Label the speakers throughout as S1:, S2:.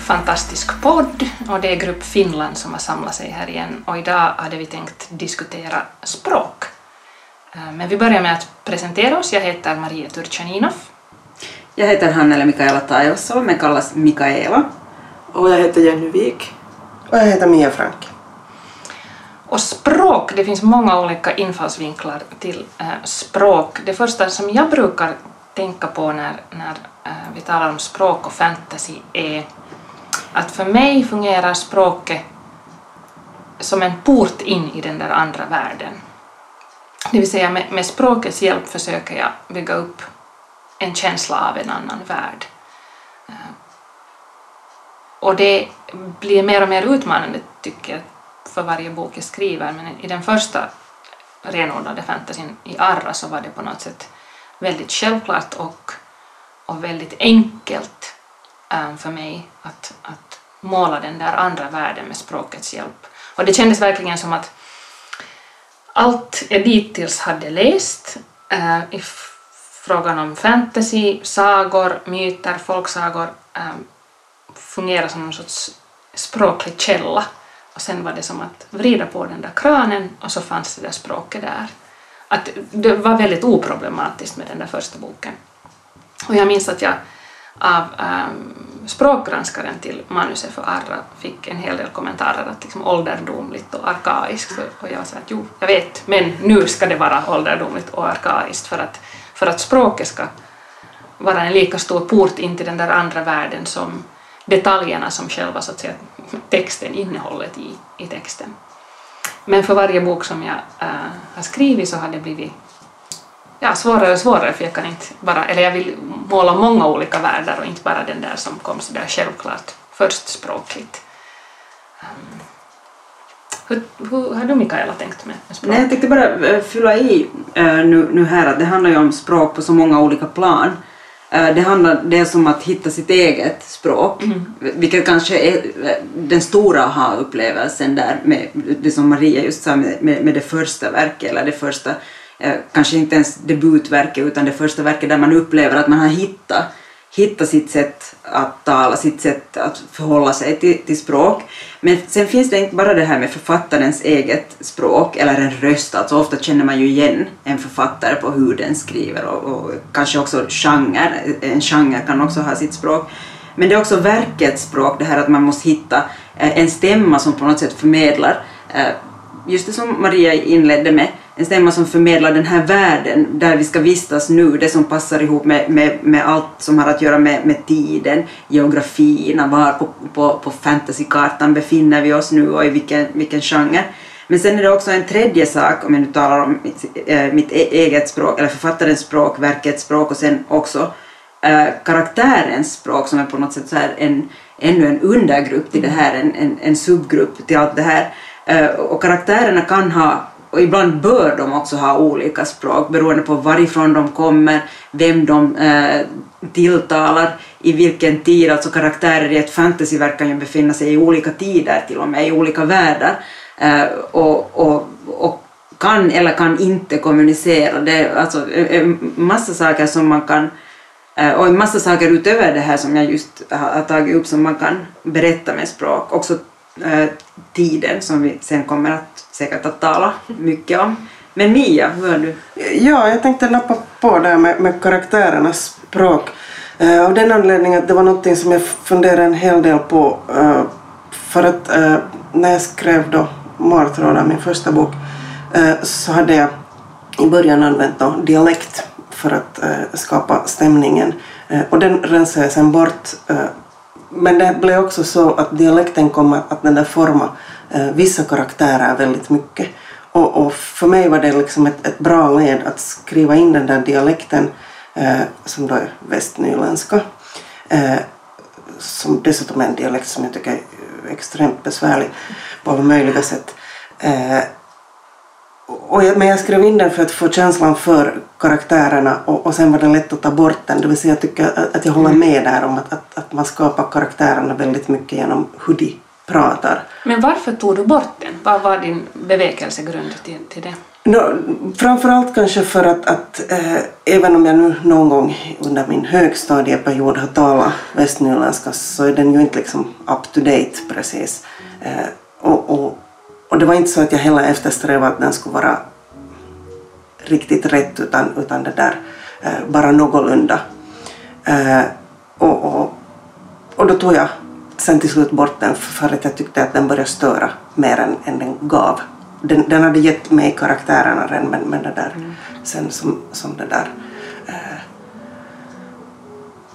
S1: Fantastisk podd och det är Grupp Finland som har samlat sig här igen och idag hade vi tänkt diskutera språk. Eh, Men vi börjar med att presentera oss. Jag heter Maria Turchaninov.
S2: Jag heter Hannele Mikaela Taivasalo, men kallas Mikaela.
S3: Och jag heter Jenny Wik.
S4: Och jag heter Mia Frank.
S1: Och språk, det finns många olika infallsvinklar till eh, språk. Det första som jag brukar tänka på när, när eh, vi talar om språk och fantasy är att för mig fungerar språket som en port in i den där andra världen. Det vill säga med, med språkets hjälp försöker jag bygga upp en känsla av en annan värld. Eh, och det blir mer och mer utmanande tycker jag för varje bok jag skriver men i den första renodlade fantasin i Arra så var det på något sätt väldigt självklart och, och väldigt enkelt Ähm, för mig att, att måla den där andra världen med språkets hjälp. Och det kändes verkligen som att allt jag dittills hade läst äh, i frågan om fantasy, sagor, myter, folksagor äh, fungerar som någon sorts språklig källa. Och sen var det som att vrida på den där kranen och så fanns det där språket där. Att det var väldigt oproblematiskt med den där första boken. Och jag minns att jag av um, språkgranskaren till manuset för Arra fick en hel del kommentarer att liksom ålderdomligt och arkaiskt. Och jag sa att jo, jag vet, men nu ska det vara ålderdomligt och arkaiskt för att, för att språket ska vara en lika stor port in till den där andra världen som detaljerna som själva så att säga, texten, innehållet i, i texten. Men för varje bok som jag äh, har skrivit så har det blivit ja, svårare och svårare för jag kan inte bara, eller jag vill måla många olika världar och inte bara den där som kom så där självklart först språkligt. Um, hur, hur har du Mikaela tänkt med, med språk?
S2: Nej, jag tänkte bara eh, fylla i eh, nu, nu här att det handlar ju om språk på så många olika plan. Eh, Det, handlar, det är som att hitta sitt eget språk, vilket kanske är den stora aha-upplevelsen där med det som Maria just sa med, med, med det första verket, eller det första, Eh, kanske inte ens debutverket utan det första verket där man upplever att man har hittat, hittat sitt sätt att tala, sitt sätt att förhålla sig till, till språk. Men sen finns det inte bara det här med författarens eget språk eller en röst, alltså ofta känner man ju igen en författare på hur den skriver och, och kanske också genre, en genre kan också ha sitt språk. Men det är också verkets språk, det här att man måste hitta eh, en stämma som på något sätt förmedlar eh, just det som Maria inledde med, en stämma som förmedlar den här världen där vi ska vistas nu, det som passar ihop med, med, med allt som har att göra med, med tiden, geografin, var på, på, på fantasykartan befinner vi oss nu och i vilken, vilken genre. Men sen är det också en tredje sak, om jag nu talar om mitt, äh, mitt e-, eget språk, eller författarens språk, verkets språk och sen också äh, karaktärens språk som är på något sätt så här en, ännu en undergrupp till det här, en, en, en subgrupp till allt det här. Äh, och karaktärerna kan ha, och ibland bör de också ha olika språk beroende på varifrån de kommer, vem de eh, tilltalar, i vilken tid, alltså karaktärer i ett fantasyverk kan ju befinna sig i olika tider till och med, i olika världar. Eh, och, och, och kan eller kan inte kommunicera. Det är alltså en- massa saker som man kan eh, och en massa saker utöver det här som jag just har har tagit upp som man kan berätta med språk. Också eh, tiden som vi sen kommer att säkert att tala mycket om. Men Mia, hur har du?
S4: Ja, jag tänkte nappa på där med, med karaktärernas språk. Eh, av den anledningen att det var någonting som jag funderade en hel del på. eh, för att eh, när jag skrev då Martrådar, min första bok, eh, så hade jag i början använt då dialekt för att eh, skapa stämningen. Eh, och den rensade jag sen bort. Men det blev också så att dialekten kom att, den där forma vissa karaktärer väldigt mycket. Och, och för mig var det liksom ett, ett bra led att skriva in den där dialekten eh, som då är västnyländska. Eh, som dessutom är en dialekt som jag tycker är extremt besvärlig på alla möjliga sätt. Eh, och jag, men jag skrev in den för att få känslan för karaktärerna och, och sen var det lätt att ta bort den. Det vill säga jag tycker att, att jag håller med där om att, att, att man skapar karaktärerna väldigt mycket genom hur de pratar.
S1: Men varför tog du bort den? Vad var din bevekelsegrund till, till det?
S4: No, framförallt kanske för att, att eh, även om jag nu någon gång under min högstadieperiod har talat västnyländska så är den ju inte liksom up to date precis. Eh, och, och, och det var inte så att jag heller eftersträvade att den skulle vara riktigt rätt utan, utan det där eh, bara någorlunda. Och, och, och då tog jag sen till slut bort den för att jag tyckte att den började störa mer än, än den gav. Den, den hade gett mig karaktärerna redan men, men det där mm. sen som, som det där eh,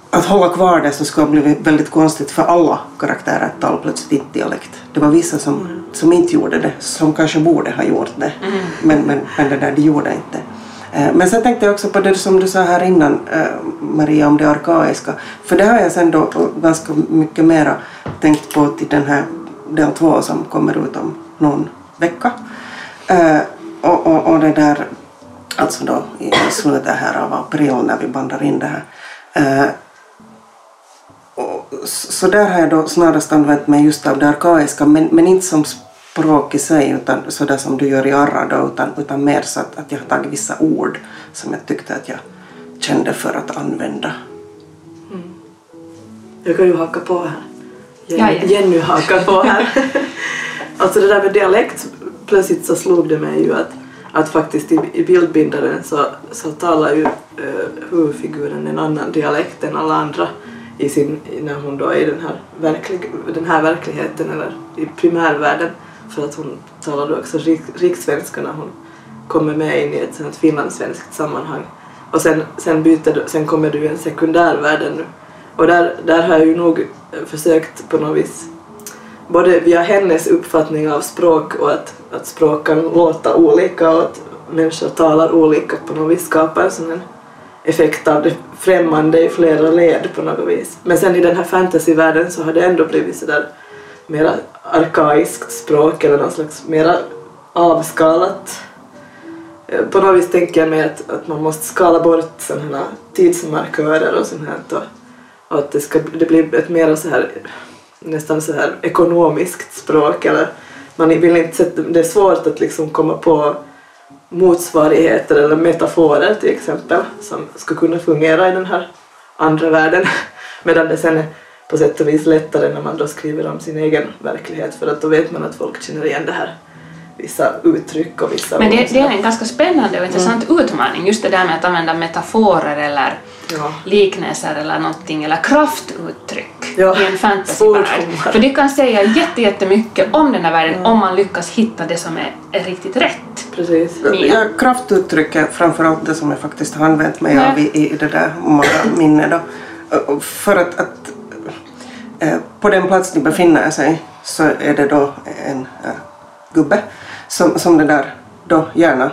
S4: att hålla kvar det så skulle ha blivit väldigt konstigt för alla karaktärer att tala plötsligt inte dialekt. Det var vissa som, mm. som inte gjorde det, som kanske borde ha gjort det. Mm. Men, men, men det där, de gjorde inte. Eh, men sen tänkte jag också på det som du sa här innan, eh, Maria, om det arkaiska. För det har jag sen då ganska mycket mera tänkt på till den här del två som kommer ut om någon vecka. Eh, och, och, och det där, alltså då i slutet här av april när vi bandar in det här. Så där har jag då snarast använt mig just av det arkaiska, men, men inte som språk i sig utan sådär som du gör i Arra då, utan, utan mer så att, att jag har tagit vissa ord som jag tyckte att jag kände för att använda. Mm.
S3: Jag kan ju haka på här. Jenny, Jenny hakar på här. alltså det där med dialekt, plötsligt så slog det mig ju att, att faktiskt i, i bildbindaren så, så talar ju uh, huvudfiguren en annan dialekt än alla andra i sin, när hon då är i den här, verklig, den här verkligheten eller i primärvärlden för att hon talar då också rik, rikssvenska när hon kommer med in i ett sånt finlandssvenskt sammanhang. Och sen, sen, byter, sen kommer du i en sekundärvärld nu. Och där, där har jag ju nog försökt på något vis både via hennes uppfattning av språk och att, att språk kan låta olika och att människor talar olika på något vis skapa en sån effekt av det främmande i flera led på något vis. Men sen i den här fantasyvärlden så har det ändå blivit sådär mera arkaiskt språk eller någon slags mera avskalat. Eh, på något vis tänker jag mig att, att man måste skala bort sådana här tidsmarkörer och sånt här och, och att det, ska, det blir ett mera så här nästan så här ekonomiskt språk eller man vill inte sätta, det är svårt att liksom komma på motsvarigheter eller metaforer till exempel som skulle kunna fungera i den här andra världen medan det sen är på sätt och vis lättare när man då skriver om sin egen verklighet för att då vet man att folk känner igen det här vissa uttryck och vissa
S1: Men det, det är en ganska spännande och intressant mm. utmaning just det där med att använda metaforer eller ja. liknelser eller någonting eller kraftuttryck ja. i en fantasyvärld. För det kan säga jättemycket om den här världen mm. om man lyckas hitta det som är, är riktigt rätt.
S3: Precis.
S4: Ja, kraftuttryck är framförallt det som jag faktiskt har använt mig av i, i det där minnet då. För att, att på den plats de befinner sig så är det då en äh, gubbe som, som det där då gärna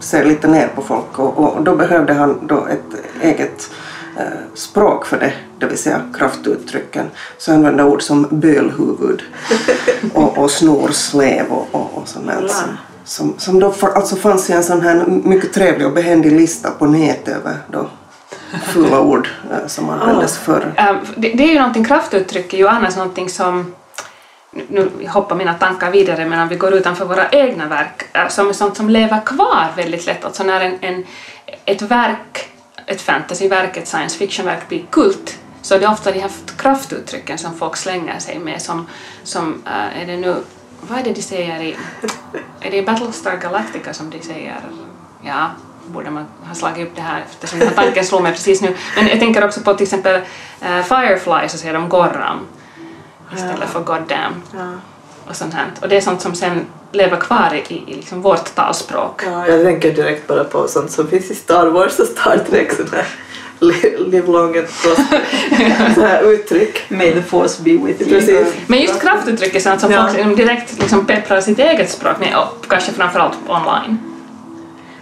S4: ser lite ner på folk och, och då behövde han då ett eget äh, språk för det, det vill säga kraftuttrycken. Så han använde ord som bölhuvud och, och snorslev och, och, och sånt där. Som, som, som då för, alltså fanns i en sån här mycket trevlig och behändig lista på nätet över då fula ord eh, som användes förr.
S1: Ehm, det, är ju någonting, kraftuttryck är ju annars någonting som nu hoppar mina tankar vidare men om vi går utanför våra egna verk, eh, som är sånt som lever kvar väldigt lätt. Alltså när en, en, ett verk, ett fantasyverk, ett science fiction-verk blir kult så är det ofta de här kraftuttrycken som folk slänger sig med som, som är det nu, vad är det de säger i, är det i Battlestar Galactica som de säger, ja, borde man ha slagit upp det här eftersom den här tanken slog mig precis nu. Men jag tänker också på till exempel uh, Firefly så säger de Gorram istället ja. för Goddamn. Ja. Och sånt här. Och det är sånt som sen lever kvar i, i liksom vårt talspråk.
S3: Ja, jag tänker direkt bara på sånt som finns i Star Wars och Star Trek. Sånt här livlånget uttryck.
S2: May the force be with you.
S3: Precis.
S1: Men just kraftuttryck är sånt som ja. folk direkt liksom pepprar sitt eget språk med och kanske framförallt online.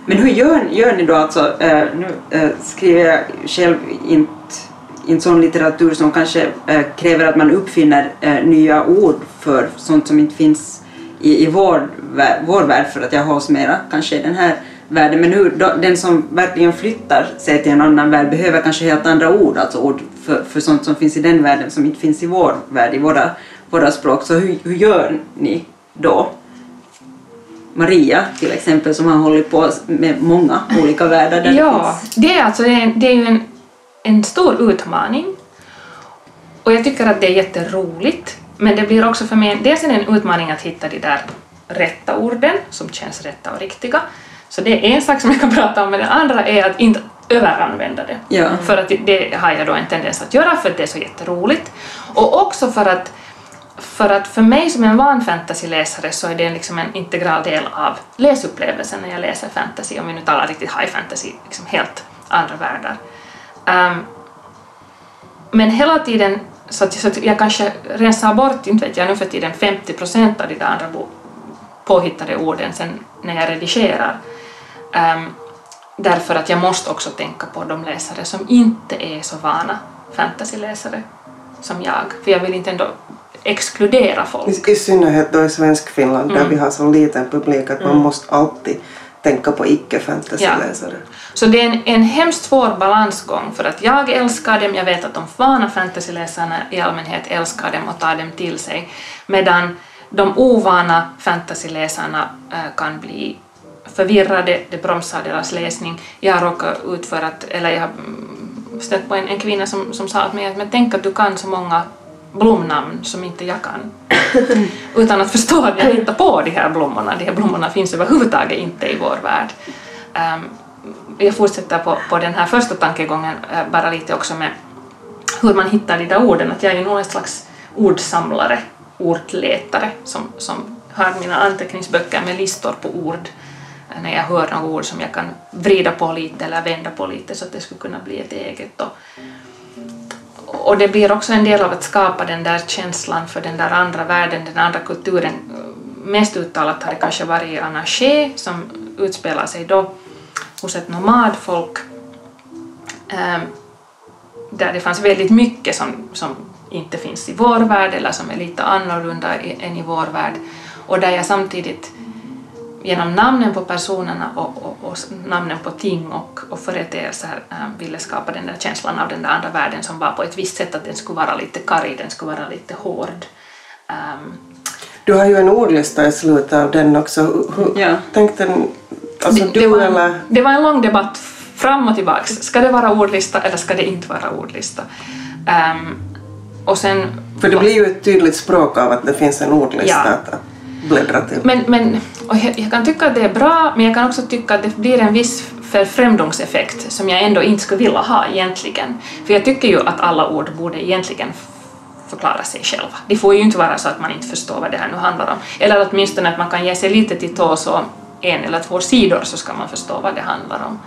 S2: Men hur gör, gör ni då alltså, eh, nu eh, skriver jag själv inte in sån litteratur som kanske eh, kräver att man uppfinner eh, nya ord för sånt som inte finns i, i vår, vår värld för att jag hålls mera kanske i den här världen. Men hur, då, den som verkligen flyttar sig till en annan värld behöver kanske helt andra ord, alltså ord för, för sånt som finns i den världen som inte finns i vår värld, i våra, våra språk. Så hur, hur gör ni då? Maria till exempel som har hållit på med många olika världar där
S1: Ja,
S2: det finns
S1: det är, alltså, det är, det är ju en, en stor utmaning. Och jag tycker att det är jätteroligt. Men det blir också för mig, dels är det en utmaning att hitta de där rätta orden som känns rätta och riktiga. Så det är en sak som jag kan prata om, men det andra är att inte överanvända det.
S2: Ja.
S1: För att det, det har jag då en tendens att göra för att det är så jätteroligt. Och också för att för att för mig som en van fantasyläsare så är det liksom en integral del av läsupplevelsen när jag läser fantasy, om vi nu talar riktigt high fantasy, liksom helt andra världar. Um, men hela tiden, så att, så att jag kanske rensar bort, inte vet jag nu för tiden, 50 procent av de där andra bo- påhittade orden sen när jag redigerar. Um, därför att jag måste också tänka på de läsare som inte är så vana fantasyläsare som jag, för jag vill inte ändå exkludera folk.
S4: I, I synnerhet då i Svenskfinland där vi har så liten publik att man måste alltid tänka på icke-fantasyläsare.
S1: Så det är en, en hemskt svår balansgång för att jag älskar dem, jag vet att de vana fantasyläsarna i allmänhet älskar dem och tar dem till sig, medan de ovana fantasyläsarna eh, kan bli förvirrade, det bromsar deras läsning. Jag har råkat ut för att, eller jag har mm, stött på en, en kvinna som, som sa åt mig att men tänk att du kan så många blomnamn som inte jag kan. Utan att förstå att jag hittar på de här blommorna. De här blommorna finns överhuvudtaget inte i vår värld. Ehm, jag fortsätter på, på den här första tankegången eh, bara lite också med hur man hittar de där orden. Att jag är nog en slags ordsamlare, ordletare som, som har mina anteckningsböcker med listor på ord när jag hör några ord som jag kan vrida på lite eller vända på lite så att det skulle kunna bli ett eget. Och, och det blir också en del av att skapa den där känslan för den där andra världen, den andra kulturen. Mest uttalat har det kanske varit i Anaché som utspelar sig då hos ett nomadfolk ehm, där det fanns väldigt mycket som, som inte finns i vår värld eller som är lite annorlunda än i vår värld och där jag samtidigt genom namnen på personerna och, och, och namnen på ting och, och företeelser äh, ville skapa den där känslan av den där andra världen som var på ett visst sätt att den skulle vara lite karg, den skulle vara lite hård. Ähm,
S4: Du har ju en ordlista i slutet av den också. Hur,
S2: Ja.
S4: tänkte alltså
S1: det,
S4: du
S1: det, var,
S4: eller...
S1: det var en lång debatt fram och tillbaks. Ska det vara ordlista eller ska det inte vara ordlista? Ähm, och sen...
S4: För det blir ju ett tydligt språk av att det finns en ordlista
S1: Ja.
S4: att bläddra till.
S1: Men, men och jag, jag kan tycka att det är bra, men jag kan också tycka att det blir en viss förfrämlingseffekt som jag ändå inte skulle vilja ha egentligen. För jag tycker ju att alla ord borde egentligen förklara sig själva. Det får ju inte vara så att man inte förstår vad det här nu handlar om. Eller åtminstone att man kan ge sig lite till tås, och en eller två sidor så ska man förstå vad det handlar om.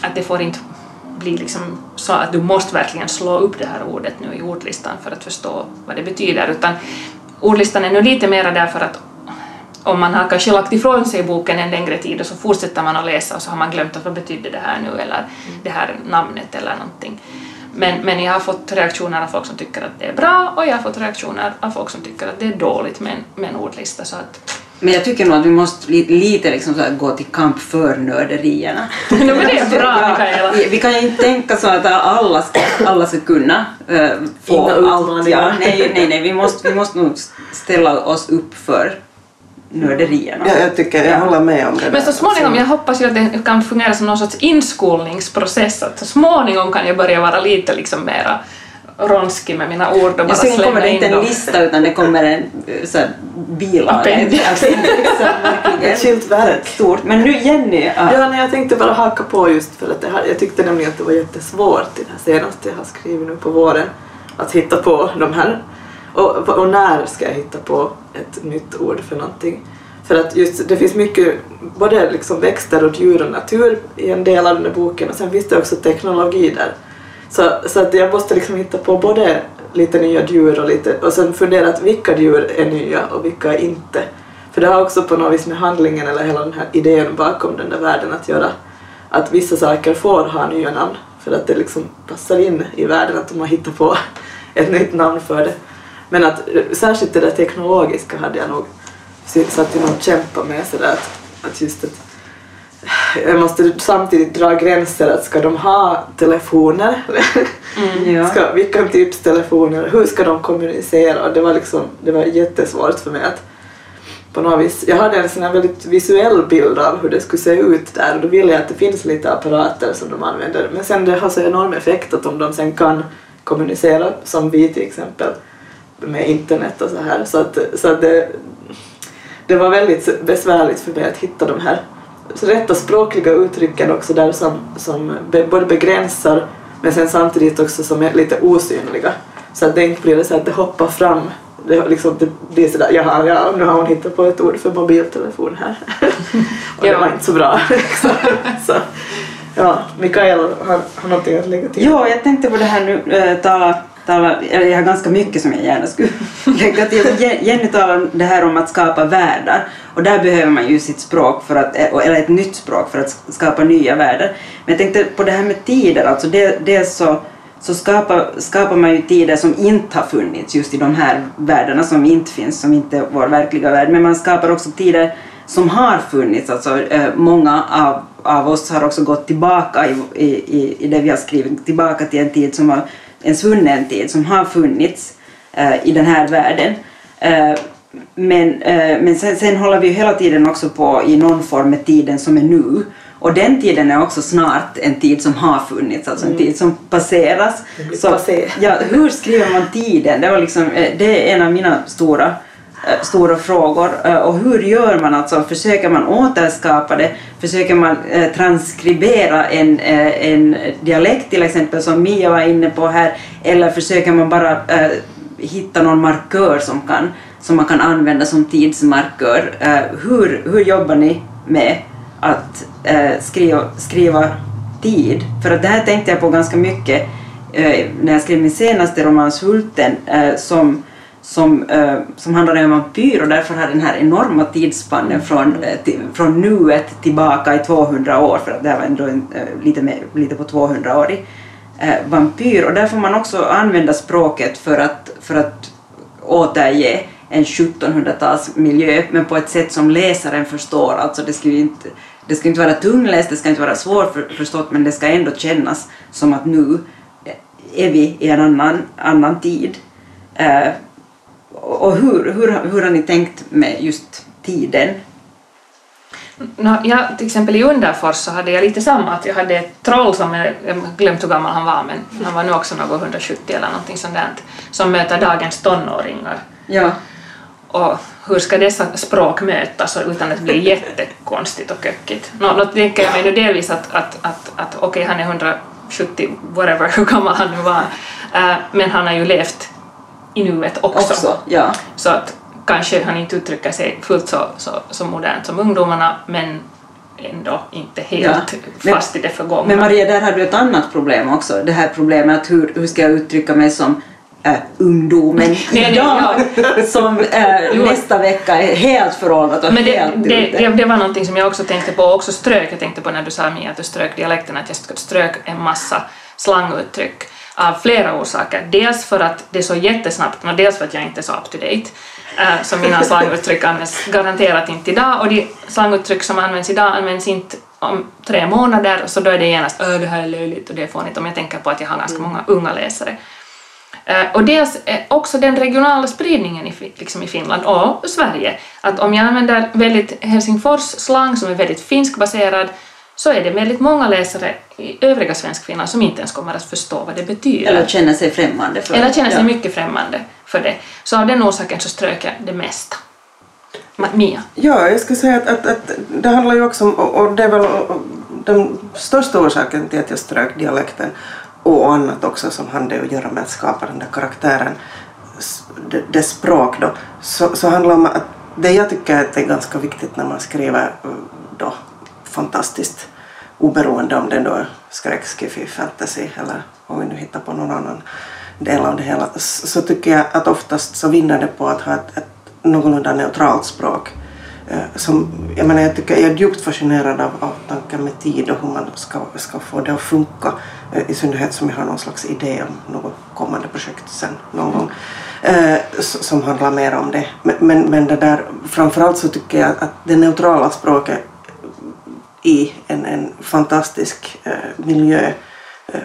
S1: Att det får inte bli liksom så att du måste verkligen slå upp det här ordet nu i ordlistan för att förstå vad det betyder, utan ordlistan är nu lite mera därför att om man har kanske lagt ifrån sig boken en längre tid och så fortsätter man att läsa och så har man glömt att vad betyder det här nu eller det här namnet eller någonting. Men, men jag har fått reaktioner av folk som tycker att det är bra och jag har fått reaktioner av folk som tycker att det är dåligt med en, med en ordlista. Så att,
S2: Men jag tycker nog att vi måste li, lite liksom så gå till kamp för nörderierna.
S1: No, men det är bra,
S2: Ja,
S1: Mikaela.
S2: vi- kan ju inte tänka så att alla ska, alla ska kunna eh, få allt. Ja. Nej, nej, nej. Vi måste, vi måste nog ställa oss upp för nörderierna.
S4: Ja, jag tycker, jag håller med om det
S1: Men så småningom, jag hoppas ju att det kan fungera som någon sorts inskolningsprocess, att så småningom kan jag börja vara lite liksom mera ronskig med mina ord och bara
S2: Ja, sen kommer
S1: slänga
S2: det
S1: in
S2: inte en
S1: dem.
S2: lista utan det kommer en eh, så här, bilaga.
S1: Appendix.
S2: Ett appendix, så verkligen.
S3: Ett skilt verk.
S2: Stort. Men nu Jenny, ja.
S3: Ja, nej, jag tänkte bara haka på just för att det här, jag tyckte nämligen att det var jättesvårt i det här senaste jag har skrivit nu på våren att hitta på de här. Och, och när ska jag hitta på ett nytt ord för någonting? För att just det finns mycket, både liksom växter och djur och natur i en del av den här boken och sen finns det också teknologi där. Så, så att jag måste liksom hitta på både lite nya djur och lite, och sen fundera att vilka djur är nya och vilka är inte. För det har också på något vis med handlingen eller hela den här idén bakom den där världen att göra. Att vissa saker får ha nya namn för att det liksom passar in i världen att de har hittat på ett nytt namn för det. Men att eh, särskilt det där teknologiska hade jag nog satt jag och kämpade med sådär att, att just att jag måste samtidigt dra gränser att ska de ha telefoner?
S2: Mm, ja.
S3: ska, vilka typs telefoner? Hur ska de kommunicera? Och det var liksom, det var jättesvårt för mig att på något vis, jag hade en sån här väldigt visuell bild av hur det skulle se ut där och då vill jag att det finns lite apparater som de använder men sen det har så enorm effekt att om de sen kan kommunicera som vi till exempel med internet och så här så att, så att det, det var väldigt besvärligt för mig att hitta de här rätta språkliga uttrycken också där som, som be, både begränsar men sen samtidigt också som är lite osynliga så att det inte blir så att det hoppar fram det, liksom, det blir sådär, jaha, ja, nu har hon hittat på ett ord för mobiltelefon här. och det var inte så bra. så, ja, Mikael har, har någonting att lägga till?
S2: Ja, jag tänkte på det här nu, äh, tala, tala, jag har ganska mycket som jag gärna skulle lägga till. Jenny talade det här om att skapa världar och där behöver man ju sitt språk, för att, eh, eller ett nytt språk för att skapa nya världar. Men jag tänkte på det här med tider, alltså det, det så så skapar, skapar man ju tider som inte har funnits just i de här världarna som inte finns, som inte är vår verkliga värld. Men man skapar också tider som har funnits. Alltså, eh, många av, av oss har också gått tillbaka i, i, i det vi har skrivit, tillbaka till en tid som var en svunnen tid som har funnits eh, i den här världen. Eh, men eh, men sen, sen håller vi ju hela tiden också på i någon form med tiden som är nu. Och den tiden är också snart en tid som har funnits, alltså en mm. tid som passeras.
S3: Så,
S2: ja, hur skriver man tiden? Det, var liksom, eh, det är en av mina stora, Eh, stora frågor. Eh, och hur gör man alltså? Försöker man återskapa det? Försöker man eh, transkribera en, en dialekt till exempel som Mia var inne på här? Eller försöker man bara hitta någon markör som, kan, som man kan använda som tidsmarkör? hur, hur jobbar ni med att skriva, skriva tid. För att det här tänkte jag på ganska mycket när jag skrev min senaste roman Svulten som, som, eh, som handlar om vampyr och därför har den här enorma tidsspannen från, eh, till, från nuet tillbaka i 200 år för att det här var ändå en, eh, lite, med, lite på 200-årig eh, vampyr och där får man också använda språket för att, för att återge en 1700-talsmiljö men på ett sätt som läsaren förstår. Alltså det skulle inte det ska inte vara tungläst, det ska inte vara svårförstått men det ska ändå kännas som att nu eh, är vi i en annan, annan tid. Eh, och hur, hur, hur har ni tänkt med just tiden?
S1: No, ja, till exempel i Underfors så hade jag lite samma, att jag hade ett troll som, jag, jag glömt hur gammal han var, men han var nog också något 170 eller någonting sånt där, som möter dagens tonåringar.
S2: Ja.
S1: Och hur ska dessa språk mötas utan att bli jättekonstigt och kökigt? Nå, no, tänker jag mig nu delvis att, att, att, att okej, okay, han är 170, whatever, hur gammal han nu var, uh, men han har ju levt i nuet också.
S2: också ja.
S1: Så att kanske han inte uttrycker sig fullt så, så, så modernt som ungdomarna, men ändå inte helt ja. fast i det förgångna.
S2: Men Maria, där har du ett annat problem också, det här problemet att hur, hur ska jag uttrycka mig som äh, ungdomen idag som äh, nästa vecka är helt föråldrat och
S1: Men det,
S2: helt
S1: det, det, det, var någonting som jag också tänkte på och också strök. Jag tänkte på när du sa Mia att du strök dialekten att jag strök en massa slanguttryck av flera orsaker. Dels för att det är så jättesnabbt och dels för att jag inte är så up to date. Äh, så mina slanguttryck används garanterat inte idag och de slanguttryck som används idag används inte om tre månader så då är det genast det här är löjligt och det är fånigt om jag tänker på att jag har ganska mm. många unga läsare. Eh, och dels också den regionala spridningen i, liksom i Finland och Sverige. Att om jag använder väldigt Helsingfors slang som är väldigt finskbaserad så är det väldigt många läsare i övriga Svenskfinland som inte ens kommer att förstå vad det betyder.
S2: Eller känner sig främmande för
S1: det. Eller känner sig ja. mycket främmande för det. Så av den orsaken så strök jag det mesta. Mia?
S4: Ja, jag skulle säga att, att, att det handlar ju också om, och det är väl den största orsaken till att jag strök dialekten, och annat också som hade att göra med att skapa den där karaktären, det språk då, så, så handlar det om att det jag tycker är ganska viktigt när man skriver då fantastiskt oberoende om det då är skräck, skiffy, fantasy eller om vi nu hittar på någon annan del av det hela, så tycker jag att oftast så vinner det på att ha ett, ett någorlunda neutralt språk eh, som, jag, menar, jag, tycker, jag är djupt fascinerad av, av tanken med tid och hur man ska, ska få det att funka. Eh, I synnerhet som jag har någon slags idé om något kommande projekt sen någon gång eh, som handlar mer om det. Men, men, men det där, framförallt så tycker jag att det neutrala språket i en, en fantastisk eh, miljö eh,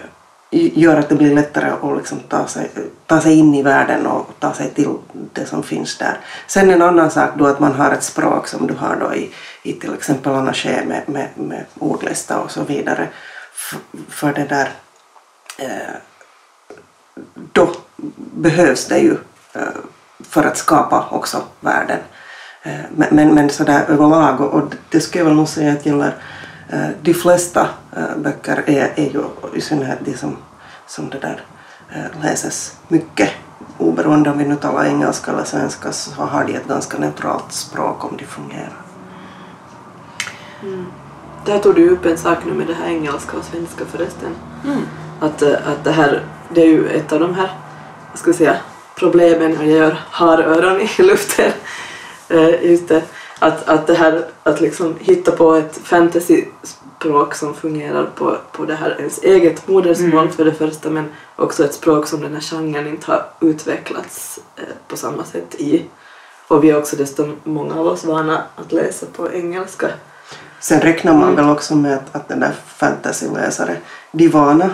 S4: gör att det blir lättare att liksom ta, sig, ta sig in i världen och ta sig till det som finns där. Sen en annan sak då att man har ett språk som du har då i, i till exempel Anaché med, med, med ordlista och så vidare. För, för det där eh, då behövs det ju eh, för att skapa också världen. Eh, men, men, men sådär överlag, och, och det skulle jag väl nog säga att gäller eh, de flesta böcker är, är ju i synnerhet de som, som det där läses mycket oberoende om vi nu talar engelska eller svenska så har de ett ganska neutralt språk om de fungerar.
S3: Mm. Där tog du upp en sak nu med det här engelska och svenska förresten. Mm. Att, att det här det är ju ett av de här, vad ska jag säga, problemen när jag gör haröron i luften. Eh, det, att, att det här att liksom hitta på ett fantasyspråk som fungerar på, på det här ens eget modersmål mm. för det första men också ett språk som den här genren inte har utvecklats eh, på samma sätt i. Och vi är också desto många av oss vana att läsa på engelska.
S4: Sen räknar man mm. väl också med att, att den där fantasyläsare, de vana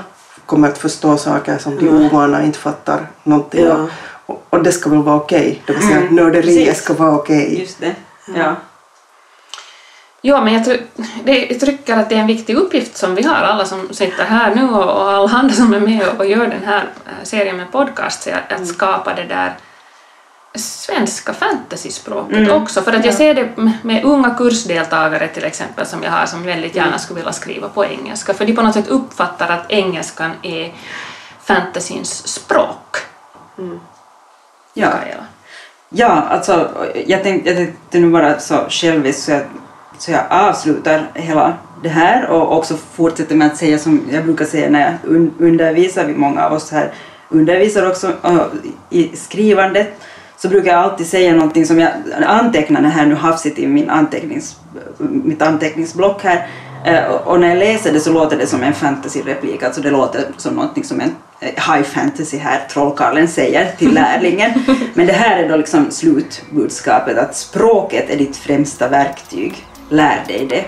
S4: kommer att förstå saker som de ovana inte fattar någonting ja. Och, och det ska väl vara okej, okay. det vill säga mm. nörderiet ska vara okej. Okay.
S2: Just det, ja.
S1: Ja, men jag, tror, det, jag tycker att det är en viktig uppgift som vi har, alla som sitter här nu och, och alla andra som är med och, och gör den här eh, serien med podcast, att, att mm. skapa det där svenska fantasyspråket mm. också. För att jag ser det med unga kursdeltagare till exempel som jag har som väldigt gärna skulle vilja skriva på engelska. För de på något sätt uppfattar att engelskan är fantasyns språk. Mm.
S2: Ja. ja, alltså jag tänkte, jag tänkte nu vara så självisk så jag, så jag avslutar hela det här och också fortsätter med att säga som jag brukar säga när jag undervisar, vi många av oss här undervisar också uh, i skrivandet så brukar jag alltid säga någonting som jag antecknar här nu hafsigt i min antecknings, mitt anteckningsblock här. Eh, och när jag läser det så låter det som en fantasy-replik, alltså det låter som någonting som en eh, high fantasy här, trollkarlen säger till lärlingen. Men det här är då liksom slutbudskapet att språket är ditt främsta verktyg. Lär dig det.